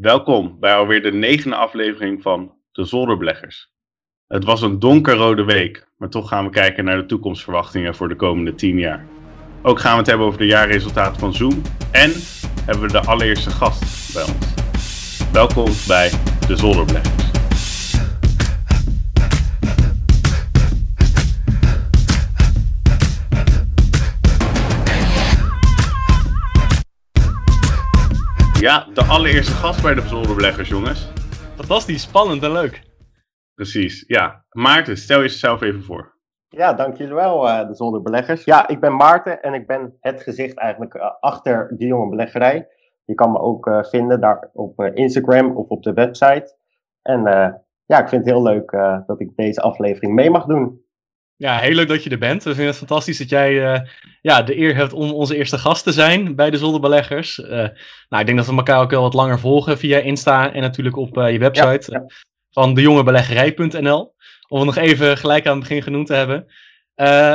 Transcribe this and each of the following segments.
Welkom bij alweer de negende aflevering van De Zolderbeleggers. Het was een donkerrode week, maar toch gaan we kijken naar de toekomstverwachtingen voor de komende 10 jaar. Ook gaan we het hebben over de jaarresultaten van Zoom en hebben we de allereerste gast bij ons. Welkom bij De Zolderbeleggers. Ja, de allereerste gast bij de Zolderbeleggers, jongens. Fantastisch, spannend en leuk. Precies, ja. Maarten, stel jezelf even voor. Ja, dank jullie wel, uh, de Zolderbeleggers. Ja, ik ben Maarten en ik ben het gezicht eigenlijk uh, achter de jonge beleggerij. Je kan me ook uh, vinden daar op Instagram of op de website. En ja, ik vind het heel leuk dat ik deze aflevering mee mag doen. Ja, heel leuk dat je er bent. We vinden het fantastisch dat jij uh, ja, de eer hebt om onze eerste gast te zijn bij de Zolderbeleggers. Uh, nou, ik denk dat we elkaar ook wel wat langer volgen via Insta en natuurlijk op uh, je website ja, ja. van dejongebeleggerij.nl. Om het nog even gelijk aan het begin genoemd te hebben.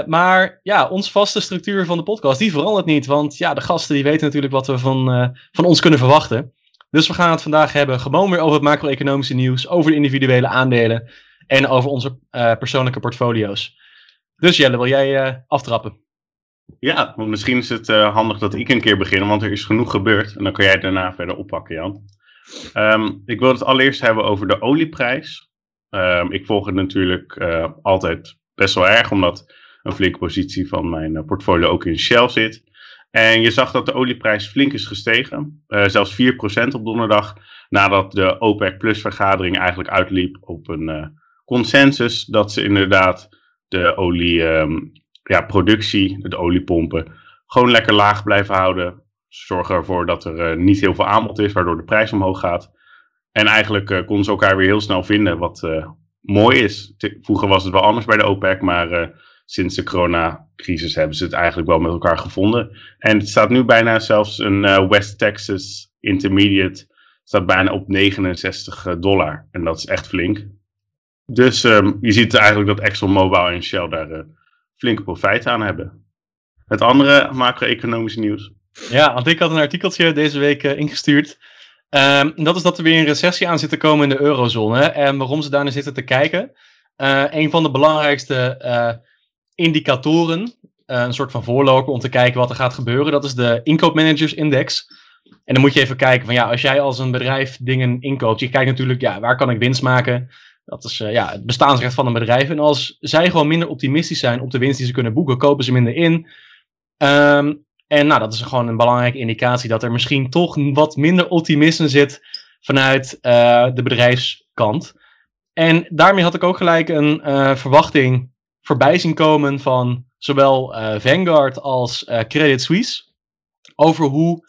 maar ja, onze vaste structuur van de podcast, die verandert niet. Want ja, de gasten die weten natuurlijk wat we van, van ons kunnen verwachten. Dus we gaan het vandaag hebben gewoon weer over het macro-economische nieuws, over de individuele aandelen en over onze persoonlijke portfolio's. Dus Jelle, wil jij uh, aftrappen? Ja, want misschien is het uh, handig dat ik een keer begin, want er is genoeg gebeurd. En dan kan jij daarna verder oppakken, Jan. Um, ik wil het allereerst hebben over de olieprijs. Um, ik volg het natuurlijk uh, altijd best wel erg, omdat een flinke positie van mijn portfolio ook in Shell zit. En je zag dat de olieprijs flink is gestegen, zelfs 4% op donderdag, nadat de OPEC Plus vergadering eigenlijk uitliep op een consensus dat ze inderdaad de olieproductie, ehm, ja, de oliepompen, gewoon lekker laag blijven houden. Zorgen ervoor dat er uh, niet heel veel aanbod is, waardoor de prijs omhoog gaat. En eigenlijk uh, konden ze elkaar weer heel snel vinden, wat uh, mooi is. Vroeger was het wel anders bij de OPEC, maar sinds de coronacrisis hebben ze het eigenlijk wel met elkaar gevonden. En het staat nu bijna zelfs een West Texas Intermediate staat bijna op 69 dollar. En dat is echt flink. Dus um, je ziet eigenlijk dat ExxonMobil en Shell daar uh, flinke profijt aan hebben. Het andere macro-economische nieuws. Ja, want ik had een artikeltje deze week uh, ingestuurd. Um, dat is dat er weer een recessie aan zit te komen in de eurozone. En waarom ze daarna zitten te kijken. Uh, een van de belangrijkste indicatoren, een soort van voorloper om te kijken wat er gaat gebeuren, dat is de inkoopmanagersindex. En dan moet je even kijken van ja, als jij als een bedrijf dingen inkoopt, je kijkt natuurlijk, ja, waar kan ik winst maken? Dat is uh, ja, het bestaansrecht van een bedrijf. En als zij gewoon minder optimistisch zijn op de winst die ze kunnen boeken, kopen ze minder in. Um, en nou, dat is gewoon een belangrijke indicatie dat er misschien toch wat minder optimisme zit vanuit uh, de bedrijfskant. En daarmee had ik ook gelijk een uh, verwachting voorbij zien komen van zowel Vanguard als Credit Suisse. Over hoe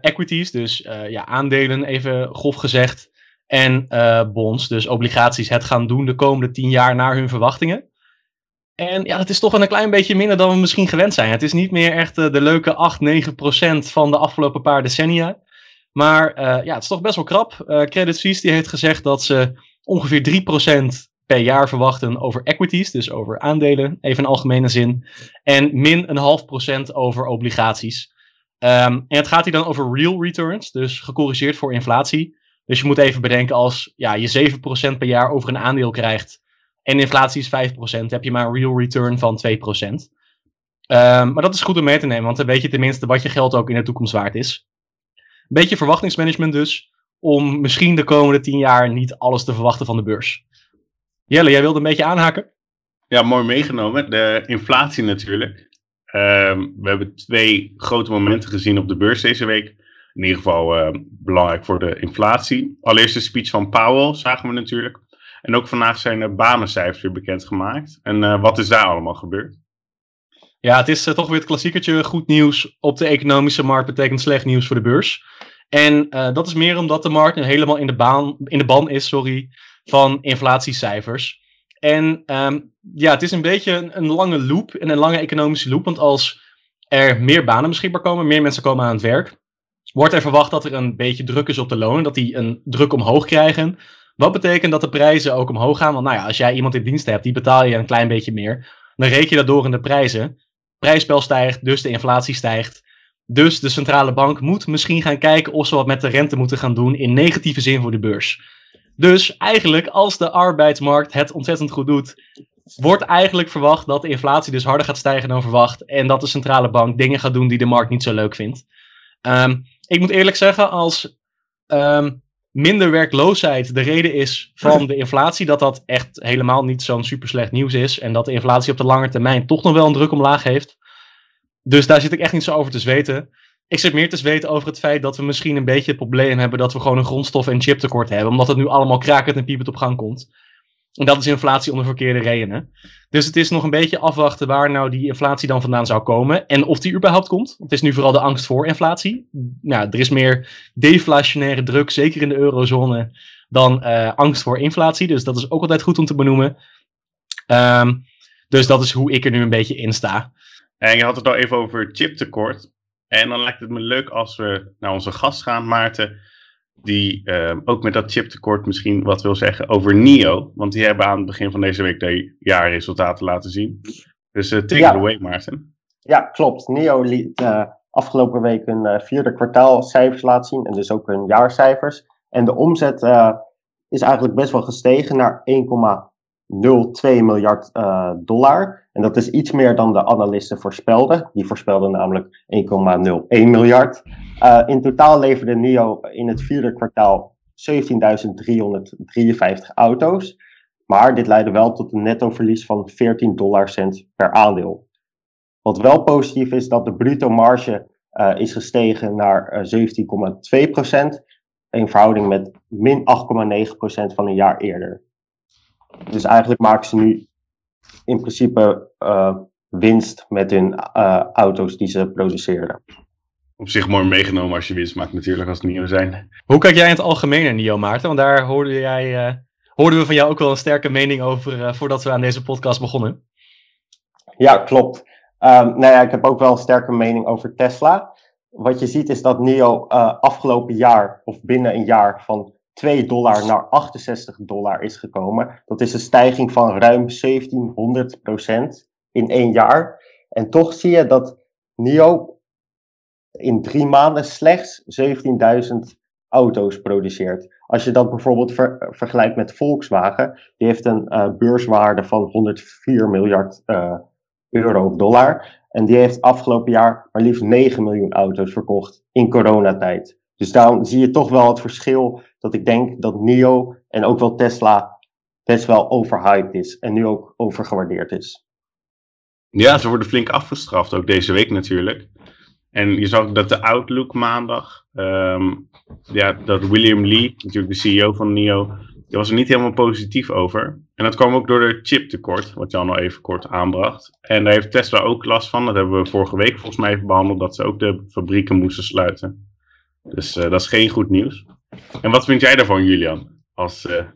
equities, dus ja, aandelen even grof gezegd, en uh, bonds, dus obligaties, het gaan doen de komende tien jaar naar hun verwachtingen. En ja, dat is toch een klein beetje minder dan we misschien gewend zijn. Het is niet meer echt uh, de leuke 8, 9 procent van de afgelopen paar decennia. Maar uh, ja, het is toch best wel krap. Credit Suisse die heeft gezegd dat ze ongeveer 3 procent per jaar verwachten over equities, dus over aandelen, even in algemene zin. En min een half procent over obligaties. Um, en het gaat hier dan over real returns, dus gecorrigeerd voor inflatie. Dus je moet even bedenken als ja, je 7% per jaar over een aandeel krijgt en inflatie is 5%, heb je maar een real return van 2%. Um, ehm, maar dat is goed om mee te nemen, want dan weet je tenminste wat je geld ook in de toekomst waard is. Een beetje verwachtingsmanagement dus, om misschien de komende 10 jaar niet alles te verwachten van de beurs. Jelle, jij wilde een beetje aanhaken? Ja, mooi meegenomen. De inflatie natuurlijk. Um, we hebben twee grote momenten gezien op de beurs deze week in ieder geval uh, belangrijk voor de inflatie. Allereerst de speech van Powell zagen we natuurlijk. En ook vandaag zijn er banencijfers weer bekendgemaakt. En uh, wat is daar allemaal gebeurd? Ja, het is uh, toch weer het klassiekertje. Goed nieuws op de economische markt betekent slecht nieuws voor de beurs. En dat is meer omdat de markt helemaal in de, baan, in de ban is sorry, van inflatiecijfers. En um, ja, het is een beetje een, een lange loop en een lange economische loop. Want als er meer banen beschikbaar komen, meer mensen komen aan het werk, wordt er verwacht dat er een beetje druk is op de lonen, dat die een druk omhoog krijgen. Wat betekent dat de prijzen ook omhoog gaan? Want nou ja, als jij iemand in dienst hebt, die betaal je een klein beetje meer. Dan reken je dat door in de prijzen. Prijsspel stijgt, dus de inflatie stijgt. Dus de centrale bank moet misschien gaan kijken of ze wat met de rente moeten gaan doen in negatieve zin voor de beurs. Dus eigenlijk, als de arbeidsmarkt het ontzettend goed doet, wordt eigenlijk verwacht dat de inflatie dus harder gaat stijgen dan verwacht. En dat de centrale bank dingen gaat doen die de markt niet zo leuk vindt. Ehm, ik moet eerlijk zeggen, als ehm, minder werkloosheid de reden is van de inflatie, dat dat echt helemaal niet zo'n super slecht nieuws is. En dat de inflatie op de lange termijn toch nog wel een druk omlaag heeft. Dus daar zit ik echt niet zo over te zweten. Ik zit meer te zweten over het feit dat we misschien een beetje het probleem hebben dat we gewoon een grondstof- en chiptekort hebben. Omdat het nu allemaal krakend en piepend op gang komt. En dat is inflatie onder verkeerde redenen. Dus het is nog een beetje afwachten waar nou die inflatie dan vandaan zou komen. En of die überhaupt komt. Het is nu vooral de angst voor inflatie. Nou, er is meer deflationaire druk, zeker in de eurozone, dan uh, angst voor inflatie. Dus dat is ook altijd goed om te benoemen. Um, dus dat is hoe ik er nu een beetje in sta. En je had het al even over chiptekort. En dan lijkt het me leuk als we naar onze gast gaan, Maarten. Die uh, ook met dat chiptekort misschien wat wil zeggen over NIO. Want die hebben aan het begin van deze week de jaarresultaten laten zien. Dus uh, take ja. it away, Maarten. Ja, klopt. NIO liet uh, afgelopen week een vierde kwartaalcijfers laten zien. En dus ook hun jaarcijfers. En de omzet is eigenlijk best wel gestegen naar 1,02 miljard dollar. En dat is iets meer dan de analisten voorspelden. Die voorspelden namelijk 1,01 miljard. Uh, in totaal leverde NIO in het vierde kwartaal 17.353 auto's. Maar dit leidde wel tot een nettoverlies van 14 dollar cent per aandeel. Wat wel positief is dat de bruto marge uh, is gestegen naar uh, 17,2%. In verhouding met min 8,9% van een jaar eerder. Dus eigenlijk maken ze nu in principe uh, winst met hun uh, auto's die ze produceren. Op zich mooi meegenomen als je winst maakt natuurlijk, als het nieuwe zijn. Hoe kijk jij in het algemeen naar NIO, Maarten? Want daar hoorde jij, uh, hoorden we van jou ook wel een sterke mening over voordat we aan deze podcast begonnen. Ja, klopt. Um, nou ja, ik heb ook wel een sterke mening over Tesla. Wat je ziet is dat NIO afgelopen jaar, of binnen een jaar, van 2 dollar naar 68 dollar is gekomen. Dat is een stijging van ruim 1700% in één jaar. En toch zie je dat NIO in drie maanden slechts 17.000 auto's produceert. Als je dat bijvoorbeeld ver, vergelijkt met Volkswagen, die heeft een uh, beurswaarde van 104 miljard uh, euro of dollar. En die heeft afgelopen jaar maar liefst 9 miljoen auto's verkocht in coronatijd. Dus daarom zie je toch wel het verschil dat ik denk dat NIO en ook wel Tesla best wel overhyped is en nu ook overgewaardeerd is. Ja, ze worden flink afgestraft, ook deze week natuurlijk. En je zag dat de Outlook maandag, um, ja, dat William Lee, natuurlijk de CEO van NIO, die was er niet helemaal positief over. En dat kwam ook door de chiptekort, wat Jan al even kort aanbracht. En daar heeft Tesla ook last van. Dat hebben we vorige week volgens mij even behandeld, dat ze ook de fabrieken moesten sluiten. Dus uh, dat is geen goed nieuws. En wat vind jij daarvan, Julian, als uh,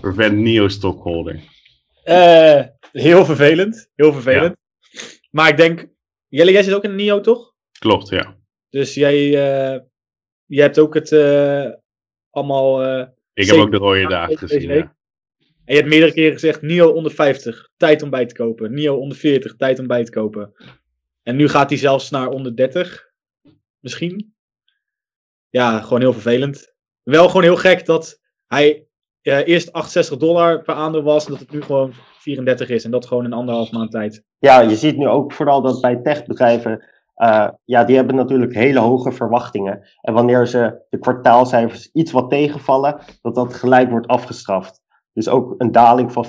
Prevent Neo stockholder? Uh, heel vervelend, heel vervelend. Ja. Maar ik denk, Jelle, jij zit ook in Neo, toch? Klopt, ja. Dus jij, jij hebt ook het allemaal... ik heb ook de rode dagen gezien, ja. En je hebt meerdere keren gezegd, Nio onder 50, tijd om bij te kopen. Nio onder 40, tijd om bij te kopen. En nu gaat hij zelfs naar onder 30, misschien. Ja, gewoon heel vervelend wel gewoon heel gek dat hij uh, eerst 68 dollar per aandeel was en dat het nu gewoon 34 is. En dat gewoon in anderhalf maand tijd. Ja, je ziet nu ook vooral dat bij techbedrijven, uh, ja, die hebben natuurlijk hele hoge verwachtingen. En wanneer ze de kwartaalcijfers iets wat tegenvallen, dat dat gelijk wordt afgestraft. Dus ook een daling van 25%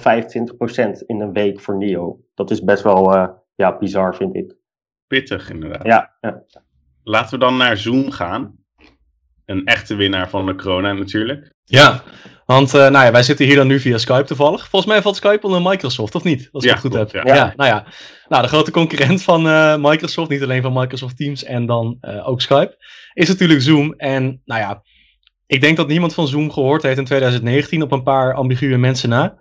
in een week voor NIO. Dat is best wel uh, ja, bizar, vind ik. Pittig, inderdaad. Ja, ja. Laten we dan naar Zoom gaan een echte winnaar van de corona natuurlijk. Ja, want uh, nou ja, wij zitten hier dan nu via Skype toevallig. Volgens mij valt Skype onder Microsoft, of niet? Als ik ja, het goed klopt, heb. Ja. ja. nou ja. Nou, de grote concurrent van uh, Microsoft, niet alleen van Microsoft Teams en dan uh, ook Skype, is natuurlijk Zoom. En nou ja, ik denk dat niemand van Zoom gehoord heeft in 2019 op een paar ambiguë mensen na.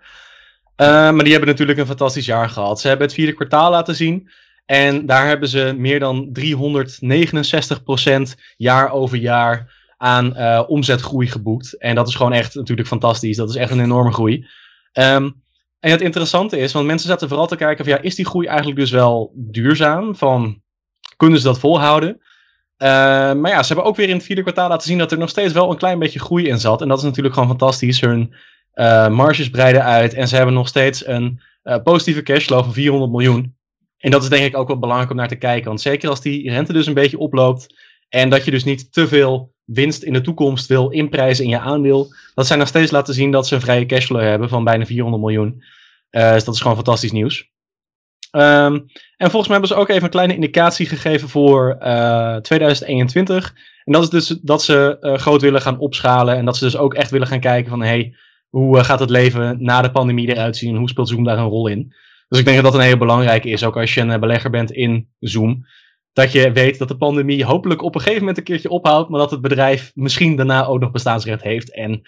maar die hebben natuurlijk een fantastisch jaar gehad. Ze hebben het vierde kwartaal laten zien. En daar hebben ze meer dan 369% jaar over jaar aan uh, omzetgroei geboekt. En dat is gewoon echt natuurlijk fantastisch. Dat is echt een enorme groei. Um, en het interessante is, want mensen zaten vooral te kijken van ja, is die groei eigenlijk dus wel duurzaam? Van, kunnen ze dat volhouden? maar ja, ze hebben ook weer in het vierde kwartaal laten zien dat er nog steeds wel een klein beetje groei in zat. En dat is natuurlijk gewoon fantastisch. Hun marges breiden uit en ze hebben nog steeds een positieve cashflow van 400 miljoen. En dat is denk ik ook wel belangrijk om naar te kijken. Want zeker als die rente dus een beetje oploopt. En dat je dus niet te veel winst in de toekomst wil inprijzen in je aandeel. Dat zij nog steeds laten zien dat ze een vrije cashflow hebben van bijna 400 miljoen. Uh, dus dat is gewoon fantastisch nieuws. Um, en volgens mij hebben ze ook even een kleine indicatie gegeven voor uh, eh, 2021. En dat is dus dat ze uh, groot willen gaan opschalen. En dat ze dus ook echt willen gaan kijken van... Hey, hoe gaat het leven na de pandemie eruit zien? En hoe speelt Zoom daar een rol in? Dus ik denk dat dat een hele belangrijke is. Ook als je een belegger bent in Zoom dat je weet dat de pandemie hopelijk op een gegeven moment een keertje ophoudt, maar dat het bedrijf misschien daarna ook nog bestaansrecht heeft. En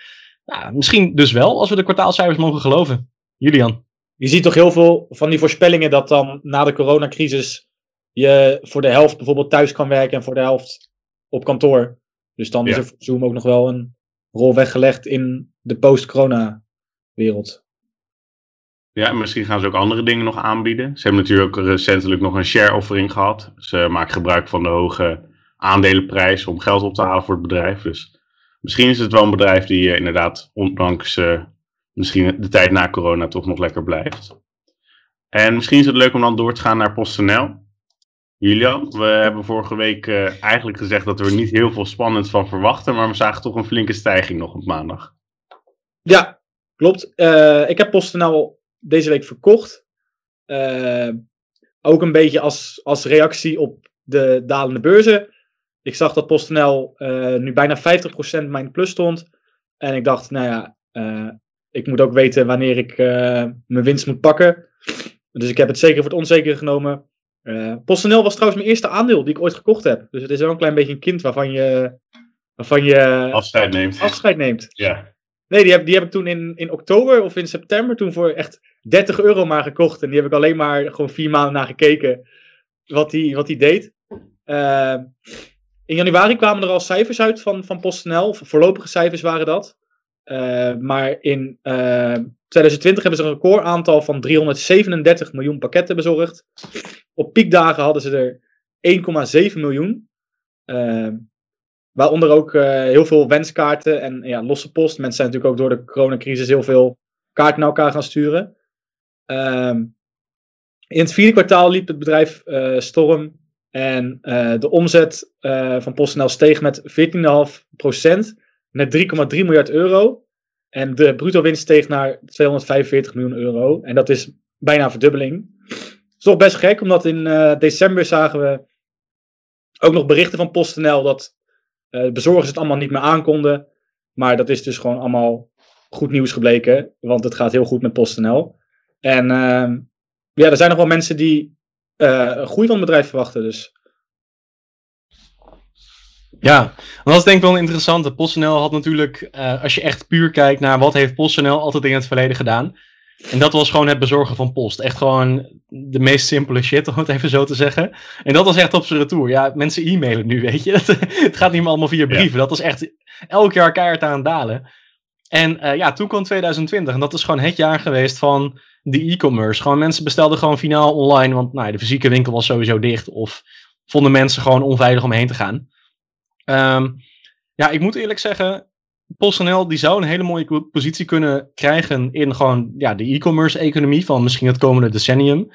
nou, misschien dus wel, als we de kwartaalcijfers mogen geloven. Julian. Je ziet toch heel veel van die voorspellingen dat dan na de coronacrisis je voor de helft bijvoorbeeld thuis kan werken en voor de helft op kantoor. Dus dan is er voor Zoom ook nog wel een rol weggelegd in de post-corona wereld. Ja, misschien gaan ze ook andere dingen nog aanbieden. Ze hebben natuurlijk recentelijk nog een share-offering gehad. Ze maken gebruik van de hoge aandelenprijs om geld op te halen voor het bedrijf. Dus misschien is het wel een bedrijf die uh, inderdaad, ondanks uh, misschien de tijd na corona, toch nog lekker blijft. En misschien is het leuk om dan door te gaan naar PostNL. Julian, we hebben vorige week uh, eigenlijk gezegd dat we er niet heel veel spannend van verwachten, maar we zagen toch een flinke stijging nog op maandag. Ja, klopt. ik heb PostNL deze week verkocht. Uh, ook een beetje als, als reactie op de dalende beurzen. Ik zag dat PostNL uh, nu bijna 50% mijn plus stond. En ik dacht, nou ja, uh, ik moet ook weten wanneer ik mijn winst moet pakken. Dus ik heb het zeker voor het onzekere genomen. PostNL was trouwens mijn eerste aandeel die ik ooit gekocht heb. Dus het is wel een klein beetje een kind waarvan je, waarvan je afscheid neemt. Afscheid neemt. Ja. Nee, die heb, die ik toen in, in oktober of in september toen voor echt 30 euro maar gekocht. En die heb ik alleen maar gewoon vier maanden naar gekeken wat die, wat die deed. Uh, in januari kwamen er al cijfers uit van, van PostNL. Voorlopige cijfers waren dat. Uh, maar in uh, eh, 2020 hebben ze een recordaantal van 337 miljoen pakketten bezorgd. Op piekdagen hadden ze er 1,7 miljoen. Waaronder ook uh, heel veel wenskaarten en ja, losse post. Mensen zijn natuurlijk ook door de coronacrisis heel veel kaarten naar elkaar gaan sturen. Um, in het vierde kwartaal liep het bedrijf uh, storm. En uh, de omzet van PostNL steeg met 14,5% met 3,3 miljard euro. En de bruto winst steeg naar 245 miljoen euro. En dat is bijna een verdubbeling. Dat is toch best gek, omdat in december zagen we ook nog berichten van PostNL dat uh, bezorgers het allemaal niet meer aankonden. Maar dat is dus gewoon allemaal goed nieuws gebleken. Want het gaat heel goed met PostNL. En uh, ja, er zijn nog wel mensen die uh, een groei van het bedrijf verwachten. Dus. Ja, dat is denk ik wel interessant. PostNL had natuurlijk, uh, als je echt puur kijkt naar wat heeft PostNL altijd in het verleden gedaan. En dat was gewoon het bezorgen van post. Echt gewoon de meest simpele shit, om het even zo te zeggen. En dat was echt op zijn retour. Ja, mensen e-mailen nu, weet je. het gaat niet meer allemaal via brieven. Dat was echt elk jaar keihard aan het dalen. En uh, ja, toen kwam 2020. En dat is gewoon het jaar geweest van de e-commerce. Gewoon mensen bestelden gewoon finaal online. Want nou, de fysieke winkel was sowieso dicht. Of vonden mensen gewoon onveilig om heen te gaan. Um, ja, ik moet eerlijk zeggen, PostNL die zou een hele mooie positie kunnen krijgen in gewoon ja, de e-commerce economie van misschien het komende decennium.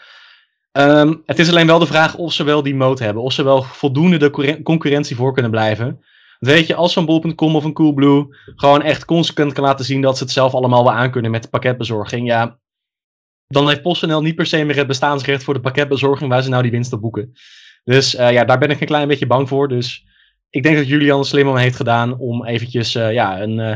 Um, het is alleen wel de vraag of ze wel die mode hebben, of ze wel voldoende de concurrentie voor kunnen blijven. Weet je, als zo'n bol.com of een Coolblue gewoon echt consequent kan laten zien dat ze het zelf allemaal wel aankunnen met pakketbezorging, ja, dan heeft PostNL niet per se meer het bestaansrecht voor de pakketbezorging waar ze nou die winst op boeken. Dus uh, ja, daar ben ik een klein beetje bang voor. Dus ik denk dat Julian slim om heeft gedaan om eventjes uh, ja, een, uh,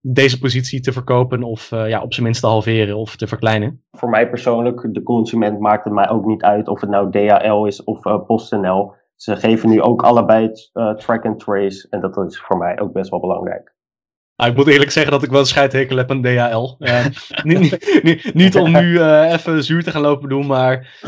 deze positie te verkopen of uh, ja, op zijn minst te halveren of te verkleinen. Voor mij persoonlijk, de consument maakt het mij ook niet uit of het nou DHL is of PostNL. Ze geven nu ook allebei track and trace en dat is voor mij ook best wel belangrijk. Ah, ik moet eerlijk zeggen dat ik wel een scheidhekel heb aan DHL. niet, niet, niet, niet, om nu even zuur te gaan lopen doen, maar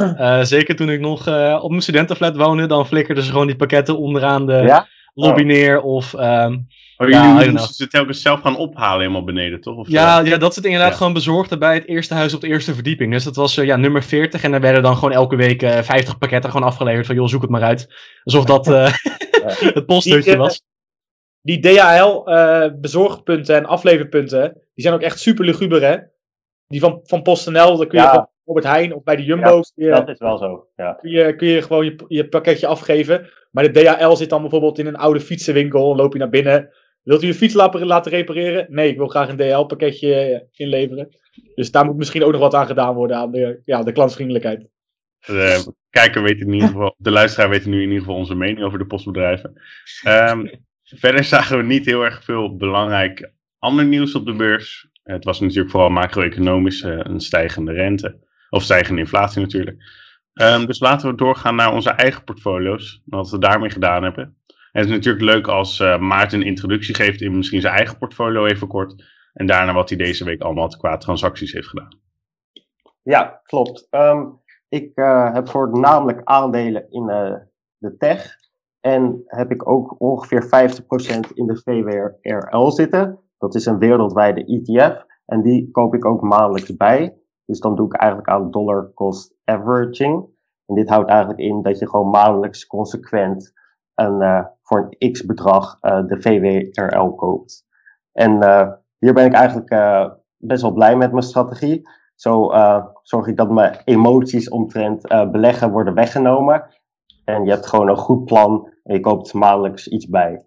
zeker toen ik nog op mijn studentenflat woonde, dan flikkerden ze gewoon die pakketten onderaan de, ja? Lobby neer of... Um, Oh, ja, jullie moesten ze telkens zelf gaan ophalen helemaal beneden, toch? Of ja, ja, dat zit inderdaad gewoon bezorgd bij het eerste huis op de eerste verdieping. Dus dat was uh, ja, nummer 40 en daar werden dan gewoon elke week uh, 50 pakketten gewoon afgeleverd van joh, zoek het maar uit. Alsof dat, uh, het eh, was. Die DHL-bezorgpunten en afleverpunten, die zijn ook echt super luguber, hè? Die van, van PostNL, dan kun je Ja. Robert Heijn of bij de Jumbo's kun je- Dat is wel zo. Ja. kun, je, kun je gewoon je, je pakketje afgeven. Maar de DHL zit dan bijvoorbeeld in een oude fietsenwinkel. Dan loop je naar binnen. Wilt u uw fiets laten repareren? Nee, ik wil graag een DHL-pakketje inleveren. Dus daar moet misschien ook nog wat aan gedaan worden aan de, ja, de klantvriendelijkheid. De kijker weet in ieder geval, de luisteraar weet nu in ieder geval onze mening over de postbedrijven. Ehm, verder zagen we niet heel erg veel belangrijk ander nieuws op de beurs. Het was natuurlijk vooral macro-economisch eh, een stijgende rente. Of stijgende inflatie natuurlijk. Ehm, dus laten we doorgaan naar onze eigen portfolio's. Wat we daarmee gedaan hebben. En het is natuurlijk leuk als eh, Maarten een introductie geeft in misschien zijn eigen portfolio even kort. En daarna wat hij deze week allemaal qua transacties heeft gedaan. Ja, klopt. Ehm, ik eh, heb voornamelijk aandelen in eh, de tech. En heb ik ook ongeveer 50% in de VWRL zitten. Dat is een wereldwijde ETF. En die koop ik ook maandelijks bij. Dus dan doe ik eigenlijk aan dollar cost averaging. En dit houdt eigenlijk in dat je gewoon maandelijks consequent een, eh, voor een x bedrag eh, de VWRL koopt. En eh, hier ben ik eigenlijk best wel blij met mijn strategie. Zo zorg ik dat mijn emoties omtrent beleggen worden weggenomen. En je hebt gewoon een goed plan en je koopt maandelijks iets bij.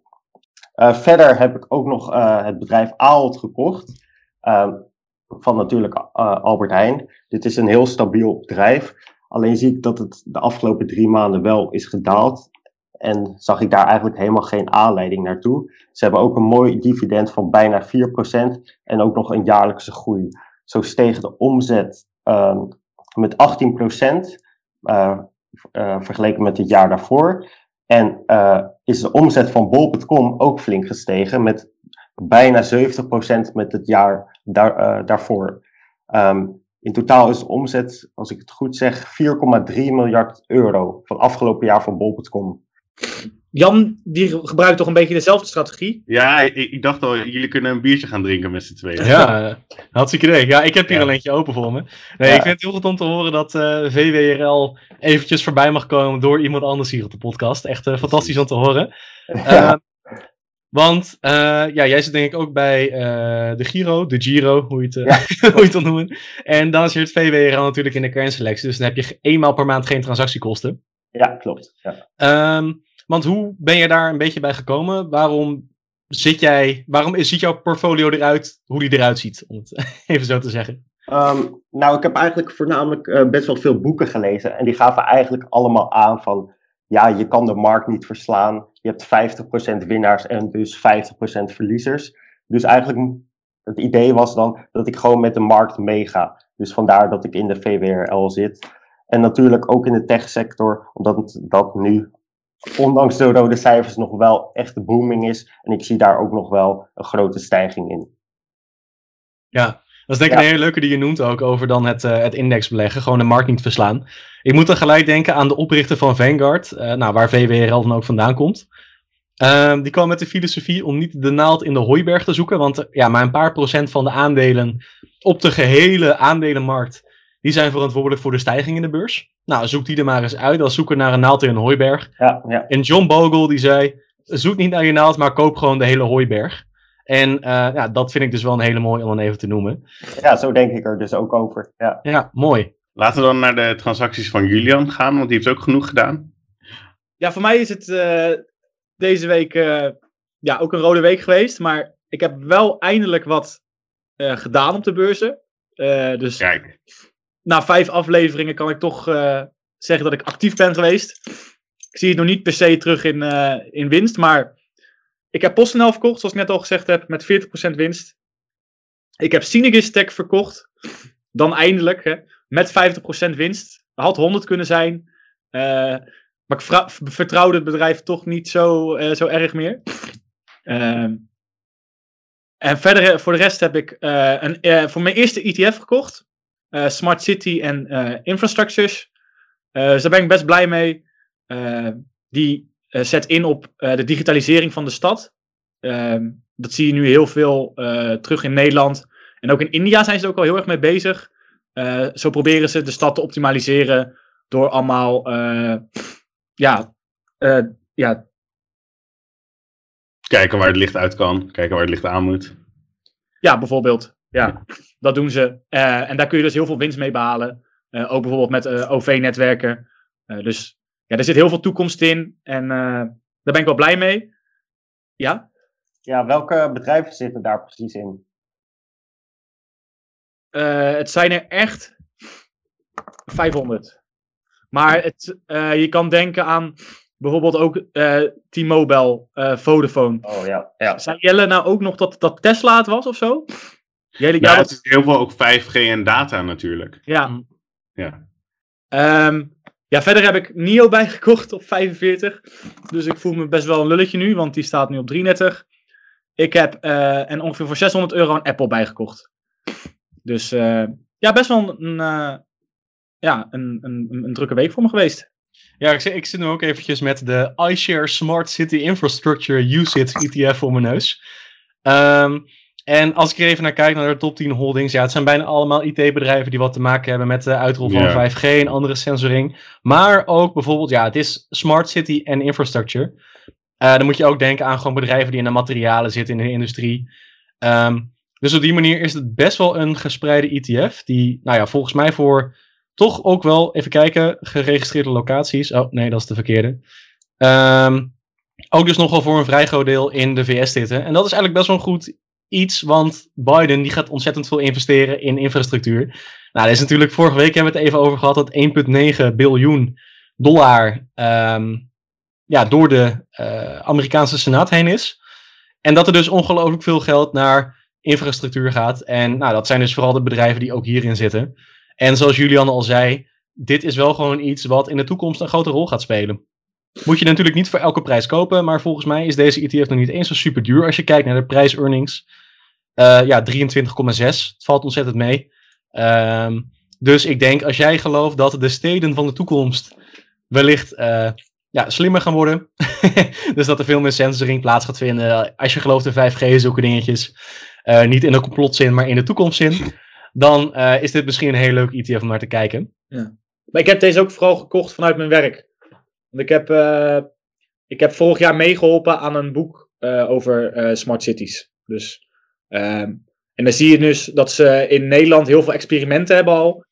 Verder heb ik ook nog het bedrijf Ahold gekocht. Ehm, van natuurlijk eh, Albert Heijn. Dit is een heel stabiel bedrijf. Alleen zie ik dat het de afgelopen drie maanden wel is gedaald. En zag ik daar eigenlijk helemaal geen aanleiding naartoe. Ze hebben ook een mooi dividend van bijna 4% en ook nog een jaarlijkse groei. Zo steeg de omzet ehm, met 18% eh, eh, vergeleken met het jaar daarvoor. En is de omzet van bol.com ook flink gestegen met bijna 70% met het jaar daar, eh, daarvoor. Ehm, in totaal is de omzet, als ik het goed zeg, 4,3 miljard euro van afgelopen jaar van bol.com. Jan, die gebruikt toch een beetje dezelfde strategie? Ja, ik, ik dacht al, jullie kunnen een biertje gaan drinken met z'n tweeën. Ja, eh, hartstikke idee. Ja, ik heb hier Ja. al eentje open voor me. Nee, Ja. ik vind het heel goed om te horen dat eh, VWRL eventjes voorbij mag komen door iemand anders hier op de podcast. Echt fantastisch om te horen. Ja. Want eh, ja, jij zit denk ik ook bij eh, de Giro, de Giro, hoe je het, eh, hoe je het wil noemen. En dan zit VWRL natuurlijk in de kernselectie, dus dan heb je eenmaal per maand geen transactiekosten. Ja, klopt. Ja. Ehm, want hoe ben je daar een beetje bij gekomen? Waarom zit jij, waarom is- ziet jouw portfolio eruit, hoe die eruit ziet, om het even zo te zeggen? Ehm, nou, ik heb eigenlijk voornamelijk best wel veel boeken gelezen. En die gaven eigenlijk allemaal aan van, ja, je kan de markt niet verslaan. Je hebt 50% winnaars en dus 50% verliezers. Dus eigenlijk, het idee was dan dat ik gewoon met de markt meega. Dus vandaar dat ik in de VWRL zit. En natuurlijk ook in de techsector, omdat dat nu, ondanks de rode cijfers, nog wel echt de booming is. En ik zie daar ook nog wel een grote stijging in. Ja, dat is denk ik Ja. een hele leuke die je noemt ook over dan het, eh, het indexbeleggen, gewoon de markt niet verslaan. Ik moet dan gelijk denken aan de oprichter van Vanguard, eh, nou, waar VWRL dan ook vandaan komt. Ehm, die kwam met de filosofie om niet de naald in de hooiberg te zoeken, want eh, ja, maar een paar procent van de aandelen op de gehele aandelenmarkt, die zijn verantwoordelijk voor de stijging in de beurs. Nou, zoek die er maar eens uit als zoeken naar een naald in een hooiberg. Ja, ja. En John Bogle die zei, zoek niet naar je naald, maar koop gewoon de hele hooiberg. En eh, ja, dat vind ik dus wel een hele mooie om dan even te noemen. ja, zo denk ik er dus ook over. Ja. Ja, mooi. Laten we dan naar de transacties van Julian gaan, want die heeft ook genoeg gedaan. Ja, voor mij is het eh, deze week eh, ja, ook een rode week geweest. Maar ik heb wel eindelijk wat eh, gedaan op de beurzen. Eh, dus Kijk, na vijf afleveringen kan ik toch eh, zeggen dat ik actief ben geweest. Ik zie het nog niet per se terug in, eh, in winst, maar ik heb PostNL verkocht, zoals ik net al gezegd heb, met 40% winst. Ik heb Synergis Tech verkocht, dan eindelijk, hè, met 50% winst. Had 100 kunnen zijn, eh, maar ik vertrouwde het bedrijf toch niet zo, eh, zo erg meer. Ehm, en verder, eh, voor de rest heb ik een, voor mijn eerste ETF gekocht Smart City en Infrastructures. Dus daar ben ik best blij mee. Die zet in op eh, de digitalisering van de stad. Ehm, dat zie je nu heel veel eh, terug in Nederland. En ook in India zijn ze er ook al heel erg mee bezig. Eh, zo proberen ze de stad te optimaliseren door allemaal eh, ja, eh, ja, kijken waar het licht uit kan, kijken waar het licht aan moet. Ja, bijvoorbeeld. Ja, dat doen ze. Eh, en daar kun je dus heel veel winst mee behalen. Eh, ook bijvoorbeeld met eh, OV-netwerken. dus ja, er zit heel veel toekomst in. En daar ben ik wel blij mee. Ja? Ja, welke bedrijven zitten daar precies in? het zijn er echt 500. Maar het, je kan denken aan bijvoorbeeld ook T-Mobile, Vodafone. Oh ja. ja. Zei Jelle nou ook nog dat, dat Tesla het was of zo? ja, ja het is heel veel ook 5G en data natuurlijk. Ja. Ja. Um, ja, verder heb ik NIO bijgekocht op 45. Dus ik voel me best wel een lulletje nu, want die staat nu op 33. Ik heb uh, en ongeveer voor 600 euro een Apple bijgekocht. Dus uh, ja, best wel een, uh, ja, een, een, een, drukke week voor me geweest. Ja, ik, ik zit nu ook eventjes met de iShare Smart City Infrastructure UCITS ETF voor mijn neus. Um, en als ik er even naar kijk, naar de top 10 holdings, ja, het zijn bijna allemaal IT-bedrijven die wat te maken hebben met de uitrol van 5G en andere sensoring. Maar ook bijvoorbeeld, ja, het is smart city en infrastructure. Uh, dan moet je ook denken aan gewoon bedrijven die in de materialen zitten in de industrie. Um, dus op die manier is het best wel een gespreide ETF, die, nou ja, volgens mij voor toch ook wel, even kijken, geregistreerde locaties. Oh, nee, dat is de verkeerde. Um, ook dus nog wel voor een vrij groot deel in de VS zitten. En dat is eigenlijk best wel een goed iets, want Biden die gaat ontzettend veel investeren in infrastructuur. Nou, dat is natuurlijk, vorige week hebben we het even over gehad, dat 1,9 biljoen dollar um, ja, door de uh, Amerikaanse Senaat heen is. En dat er dus ongelooflijk veel geld naar infrastructuur gaat. En nou, dat zijn dus vooral de bedrijven die ook hierin zitten. En zoals Julian al zei, dit is wel gewoon iets wat in de toekomst een grote rol gaat spelen. Moet je natuurlijk niet voor elke prijs kopen, maar volgens mij is deze ETF nog niet eens zo super duur als je kijkt naar de prijs-earnings. Uh, ja, 23,6. Het valt ontzettend mee. Uh, dus ik denk, als jij gelooft dat de steden van de toekomst wellicht uh, ja, slimmer gaan worden. dus dat er veel meer sensoring plaats gaat vinden. Als je gelooft in 5G, zulke dingetjes. Uh, niet in de complotzin, maar in de toekomstzin. Dan is dit misschien een heel leuk ETF om naar te kijken. Ja. Maar ik heb deze ook vooral gekocht vanuit mijn werk. Want ik heb, ik heb vorig jaar meegeholpen aan een boek over smart cities. Dus Ehm, en dan zie je dus dat ze in Nederland heel veel experimenten hebben al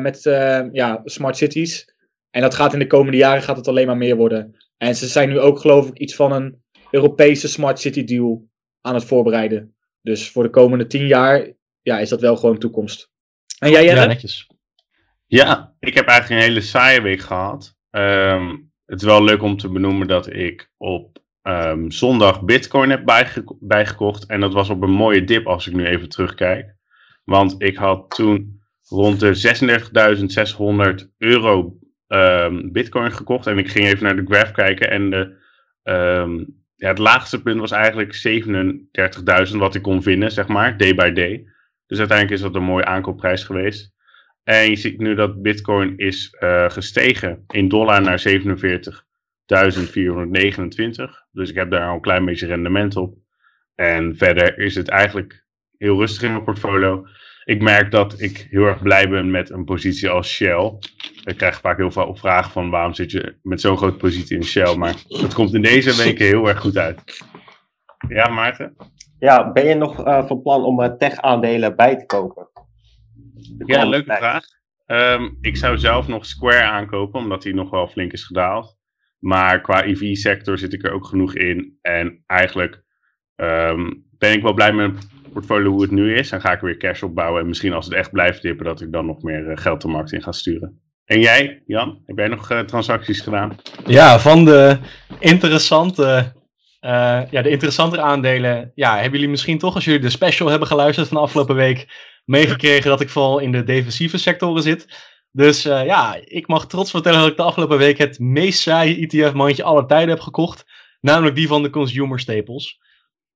met uh, ja, smart cities. En dat gaat in de komende jaren gaat het alleen maar meer worden. En ze zijn nu ook geloof ik iets van een Europese smart city deal aan het voorbereiden. Dus voor de komende tien jaar ja, is dat wel gewoon toekomst. En jij Jelle? Ja, netjes. Ja, ik heb eigenlijk een hele saaie week gehad. Um, het is wel leuk om te benoemen dat ik op um, zondag Bitcoin heb bijgekocht. En dat was op een mooie dip als ik nu even terugkijk. Want ik had toen rond de 36.600 euro um, Bitcoin gekocht. En ik ging even naar de graph kijken. En de, ja, het laagste punt was eigenlijk 37.000 wat ik kon vinden, zeg maar, day by day. Dus uiteindelijk is dat een mooie aankoopprijs geweest. En je ziet nu dat Bitcoin is uh, gestegen in dollar naar 47 1429. Dus ik heb daar al een klein beetje rendement op. En verder is het eigenlijk heel rustig in mijn portfolio. Ik merk dat ik heel erg blij ben met een positie als Shell. Ik krijg vaak heel veel vragen van waarom zit je met zo'n grote positie in Shell. Maar dat komt in deze weken heel erg goed uit. Ja, Maarten? Ja, ben je nog uh, van plan om uh, tech-aandelen bij te kopen? Ja, leuke vraag. Um, ik zou zelf nog Square aankopen, omdat die nog wel flink is gedaald. Maar qua EV-sector zit ik er ook genoeg in. En eigenlijk um, ben ik wel blij met mijn portfolio hoe het nu is. En ga ik weer cash opbouwen. En misschien als het echt blijft dippen, dat ik dan nog meer uh, geld de markt in ga sturen. En jij, Jan? Heb jij nog uh, transacties gedaan? Ja, van de interessante, ja, de interessantere aandelen. Ja, hebben jullie misschien toch, als jullie de special hebben geluisterd van de afgelopen week, meegekregen dat ik vooral in de defensieve sectoren zit. Dus uh, ja, ik mag trots vertellen dat ik de afgelopen week het meest saaie ETF-mandje aller tijden heb gekocht. Namelijk die van de consumer staples.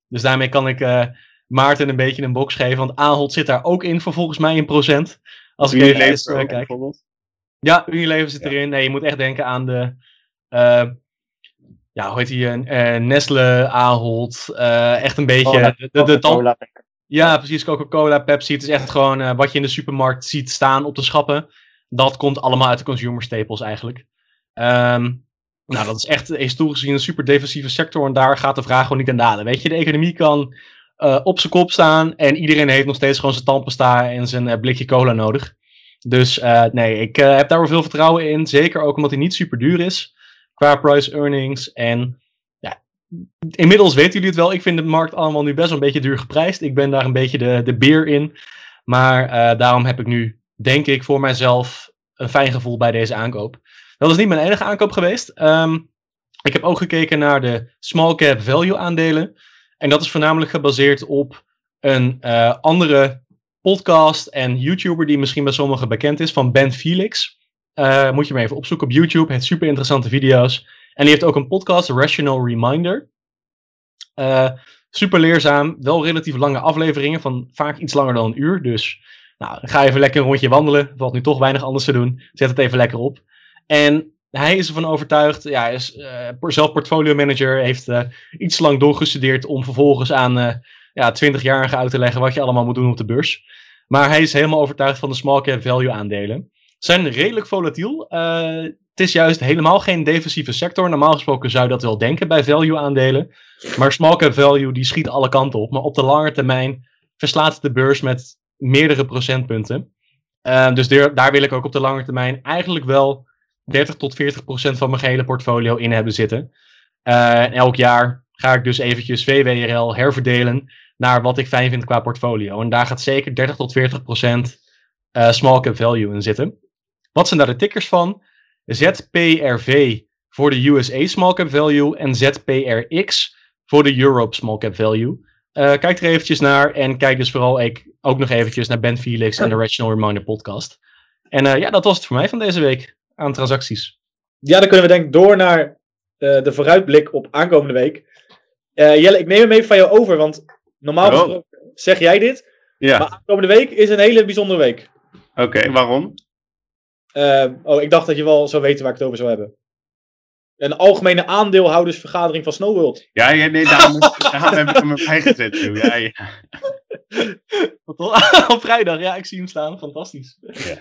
Dus daarmee kan ik uh, Maarten een beetje een box geven. Want Ahold zit daar ook in voor volgens mij in procent. Als ik even eens, uh, kijk. Ja, Unilever zit ja. erin. Nee, je moet echt denken aan de... ja, hoe heet die? Nestle, Ahold. echt een beetje... Cola, de, de, de, de ja, precies. Coca-Cola, Pepsi. Het is echt gewoon wat je in de supermarkt ziet staan op de schappen dat komt allemaal uit de consumer staples eigenlijk. Um, Nou, dat is echt historisch gezien een super defensieve sector. En daar gaat de vraag gewoon niet aan dalen. Weet je, de economie kan op zijn kop staan. En iedereen heeft nog steeds gewoon zijn tandpasta en zijn blikje cola nodig. Dus nee, ik heb daar wel veel vertrouwen in. Zeker ook omdat hij niet super duur is. Qua price earnings. En ja, inmiddels weten jullie het wel. Ik vind de markt allemaal nu best wel een beetje duur geprijsd. Ik ben daar een beetje de, de beer in. Maar daarom heb ik nu, denk ik, voor mijzelf een fijn gevoel bij deze aankoop. Dat is niet mijn enige aankoop geweest. Um, ik heb ook gekeken naar de small cap value aandelen. En dat is voornamelijk gebaseerd op een uh, andere podcast en YouTuber die misschien bij sommigen bekend is, van Ben Felix. Uh, moet je maar even opzoeken op YouTube. Hij heeft super interessante video's. En die heeft ook een podcast, Rational Reminder. Uh, super leerzaam, wel relatief lange afleveringen, van vaak iets langer dan een uur. Dus nou, ga even lekker een rondje wandelen. Valt nu toch weinig anders te doen. Zet het even lekker op. En hij is ervan overtuigd, ja, is uh, zelf portfolio manager, heeft iets lang doorgestudeerd om vervolgens aan uh, ja, 20-jarigen uit te leggen wat je allemaal moet doen op de beurs. Maar hij is helemaal overtuigd van de small cap value aandelen. Zijn redelijk volatiel. het is juist helemaal geen defensieve sector. Normaal gesproken zou je dat wel denken bij value aandelen. Maar small cap value die schiet alle kanten op. Maar op de lange termijn verslaat de beurs met meerdere procentpunten. dus daar, wil ik ook op de lange termijn eigenlijk wel 30 tot 40 procent van mijn gehele portfolio in hebben zitten. En elk jaar ga ik dus eventjes VWRL herverdelen naar wat ik fijn vind qua portfolio. En daar gaat zeker 30 tot 40 procent small cap value in zitten. Wat zijn daar de tickers van? ZPRV voor de USA small cap value en ZPRX voor de Europe small cap value. Uh, kijk er eventjes naar en kijk dus vooral ik ook nog eventjes naar Ben Felix en de Rational Reminder podcast. En ja, dat was het voor mij van deze week aan transacties. Ja, dan kunnen we denk ik door naar uh, de vooruitblik op aankomende week. Uh, Jelle, ik neem hem even van jou over, want normaal oh. zeg jij dit. Ja. Maar aankomende week is een hele bijzondere week. Oké, okay, waarom? Uh, oh, ik dacht dat je wel zou weten waar ik het over zou hebben. Een algemene aandeelhoudersvergadering van Snowworld. Ja, ja nee, daarom, daarom heb ik hem erbij gezet. Ja, ja. Op vrijdag, ja, ik zie hem staan. Fantastisch. Ja.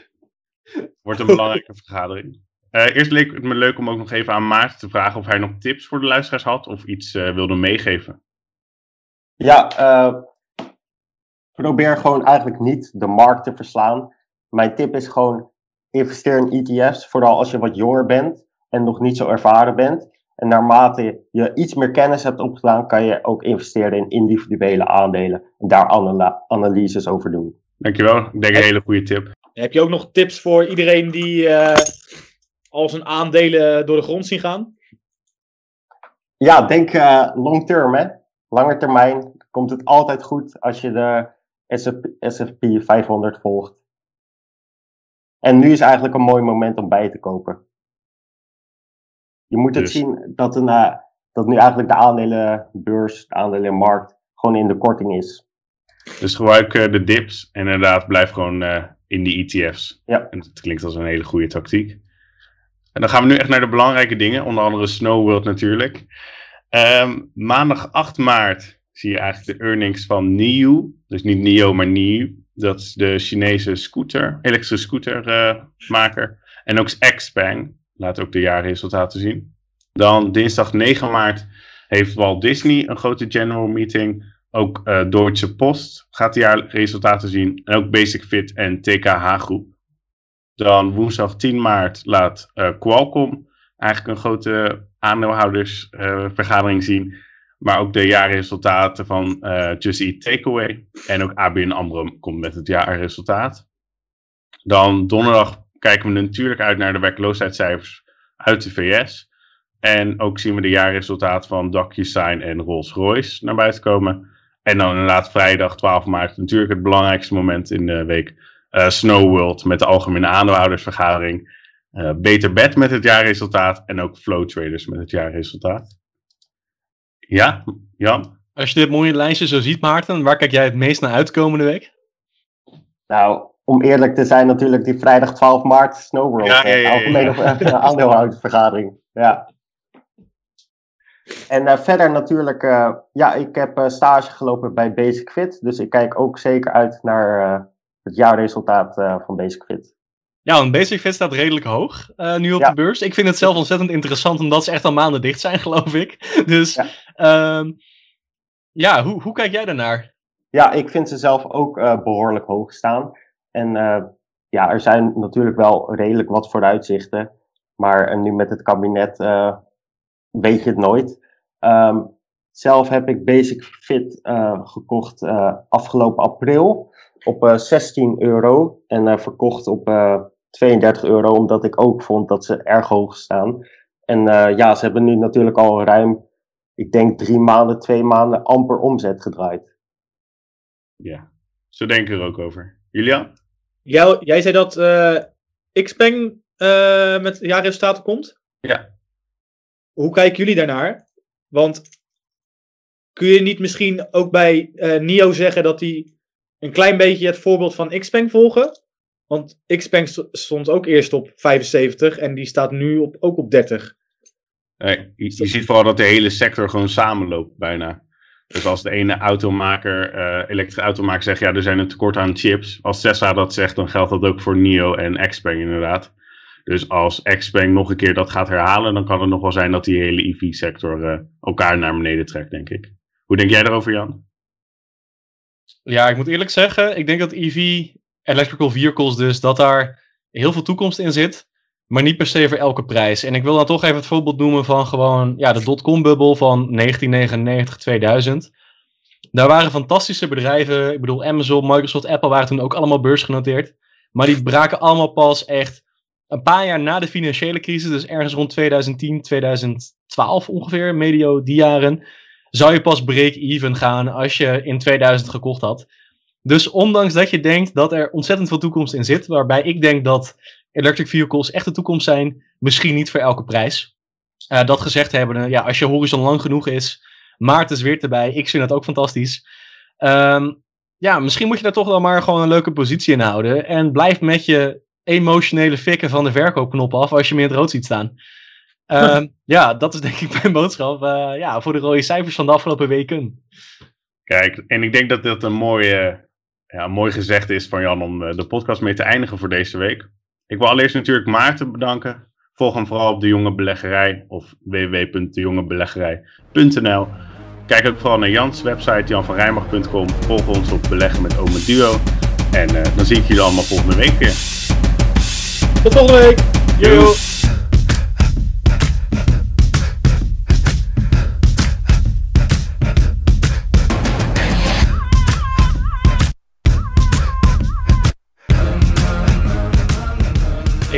Wordt een belangrijke vergadering. Uh, eerst leek het me leuk om ook nog even aan Maarten te vragen of hij nog tips voor de luisteraars had of iets uh, wilde meegeven. Ja, uh, probeer gewoon eigenlijk niet de markt te verslaan. Mijn tip is gewoon investeer in ETF's, vooral als je wat jonger bent en nog niet zo ervaren bent. En naarmate je iets meer kennis hebt opgedaan, kan je ook investeren in individuele aandelen en daar analyses over doen. Dankjewel, ik denk een hele goede tip. Heb je ook nog tips voor iedereen die uh, al zijn aandelen door de grond zien gaan? Ja, denk uh, long term, hè. Lange termijn komt het altijd goed als je de S&P 500 volgt. En nu is eigenlijk een mooi moment om bij te kopen. Je moet het dus- zien dat, een, uh, dat nu eigenlijk de aandelenbeurs, de aandelenmarkt, gewoon in de korting is. Dus gebruik de dips en inderdaad blijf gewoon in die ETF's. Ja. En dat klinkt als een hele goede tactiek. En dan gaan we nu echt naar de belangrijke dingen, onder andere Snow World natuurlijk. Um, maandag 8 maart zie je eigenlijk de earnings van NIO. Dus niet NIO, maar NIO. Dat is de Chinese scooter, elektrische scootermaker. Uh, en ook Xpeng, laat ook de jaarresultaten zien. Dan dinsdag 9 maart heeft Walt Disney een grote general meeting. Ook uh, Deutsche Post gaat de jaarresultaten zien. En ook Basic Fit en TKH Groep. Dan woensdag 10 maart laat uh, Qualcomm eigenlijk een grote aandeelhoudersvergadering uh, zien. Maar ook de jaarresultaten van Just Eat Takeaway. En ook ABN AMRO komt met het jaarresultaat. Dan donderdag kijken we natuurlijk uit naar de werkloosheidscijfers uit de VS. En ook zien we de jaarresultaten van DocuSign en Rolls-Royce naar buiten komen. En dan inderdaad vrijdag 12 maart natuurlijk het belangrijkste moment in de week. Uh, Snow World met de algemene aandeelhoudersvergadering. Uh, Beter Bed met het jaarresultaat. En ook Flow Traders met het jaarresultaat. Ja, Jan? Als je dit mooie lijstje zo ziet, Maarten, waar kijk jij het meest naar uit komende week? Nou, om eerlijk te zijn, natuurlijk die vrijdag 12 maart Snow World. Ja, ja, ja, ja, algemene aandeelhoudersvergadering. Ja. En uh, verder natuurlijk, uh, ja, ik heb uh, stage gelopen bij Basic Fit. Dus ik kijk ook zeker uit naar het jaarresultaat van Basic Fit. Ja, een basic fit staat redelijk hoog uh, nu op Ja. de beurs. Ik vind het zelf ontzettend interessant, omdat ze echt al maanden dicht zijn, geloof ik. Dus Ja. ja, ja hoe, hoe kijk jij daarnaar? Ja, ik vind ze zelf ook eh, behoorlijk hoog staan. En eh, ja, er zijn natuurlijk wel redelijk wat vooruitzichten. Maar eh, nu met het kabinet eh, weet je het nooit. Ehm, zelf heb ik Basic Fit eh, gekocht eh, afgelopen april op eh, 16 euro. En eh, verkocht op eh, 32 euro, omdat ik ook vond dat ze erg hoog staan. En eh, ja, ze hebben nu natuurlijk al ruim, ik denk drie maanden, twee maanden amper omzet gedraaid. Ja, zo denk ik er ook over. Julian? Jij, jij zei dat eh Xpeng eh, met jaarresultaten komt. Ja. Hoe kijken jullie daarnaar? Want kun je niet misschien ook bij eh NIO zeggen dat die een klein beetje het voorbeeld van Xpeng volgen? Want Xpeng st- stond ook eerst op 75 en die staat nu op, ook op 30. Nee, je, je ziet vooral dat de hele sector gewoon samenloopt bijna. Dus als de ene automaker, eh elektrische automaker zegt, ja, er zijn een tekort aan chips. Als Tesla dat zegt, dan geldt dat ook voor NIO en Xpeng inderdaad. Dus als Xpeng nog een keer dat gaat herhalen, dan kan het nog wel zijn dat die hele EV-sector eh, elkaar naar beneden trekt, denk ik. Hoe denk jij daarover, Jan? Ja, ik moet eerlijk zeggen, ik denk dat EV, electrical vehicles dus, dat daar heel veel toekomst in zit. Maar niet per se voor elke prijs. En ik wil dan toch even het voorbeeld noemen van gewoon ja, de dotcom-bubbel van 1999, 2000. Daar waren fantastische bedrijven. Ik bedoel, Amazon, Microsoft, Apple waren toen ook allemaal beursgenoteerd. Maar die braken allemaal pas echt een paar jaar na de financiële crisis. Dus ergens rond 2010, 2012 ongeveer, medio die jaren. Zou je pas break-even gaan als je in 2000 gekocht had. Dus ondanks dat je denkt dat er ontzettend veel toekomst in zit. Waarbij ik denk dat electric vehicles echt de toekomst zijn. Misschien niet voor elke prijs. Eh, dat gezegd hebben, ja, als je horizon lang genoeg is. Maarten is weer erbij. Ik vind dat ook fantastisch. Ehm, ja, misschien moet je daar toch wel maar gewoon een leuke positie in houden. En blijf met je emotionele fikken van de verkoopknop af als je me in het rood ziet staan. Ehm, ja, dat is denk ik mijn boodschap eh, ja, voor de rode cijfers van de afgelopen weken. Kijk, en ik denk dat dat een mooi, eh, ja, mooi gezegd is van Jan om eh, de podcast mee te eindigen voor deze week. Ik wil allereerst natuurlijk Maarten bedanken. Volg hem vooral op De Jonge Beleggerij of www.dejongebeleggerij.nl. Kijk ook vooral naar Jans website janvanrijmag.com. Volg ons op Beleggen met Ome Duo. En eh, dan zie ik jullie allemaal volgende week weer. Tot volgende week! Yo.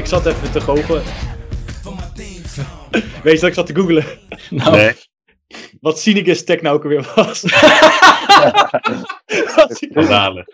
Ik zat even te goochelen. Weet je dat ik zat te googlen? Nou, Nee. Wat Cynicus Tech nou ook alweer was. Wat- Schandalig.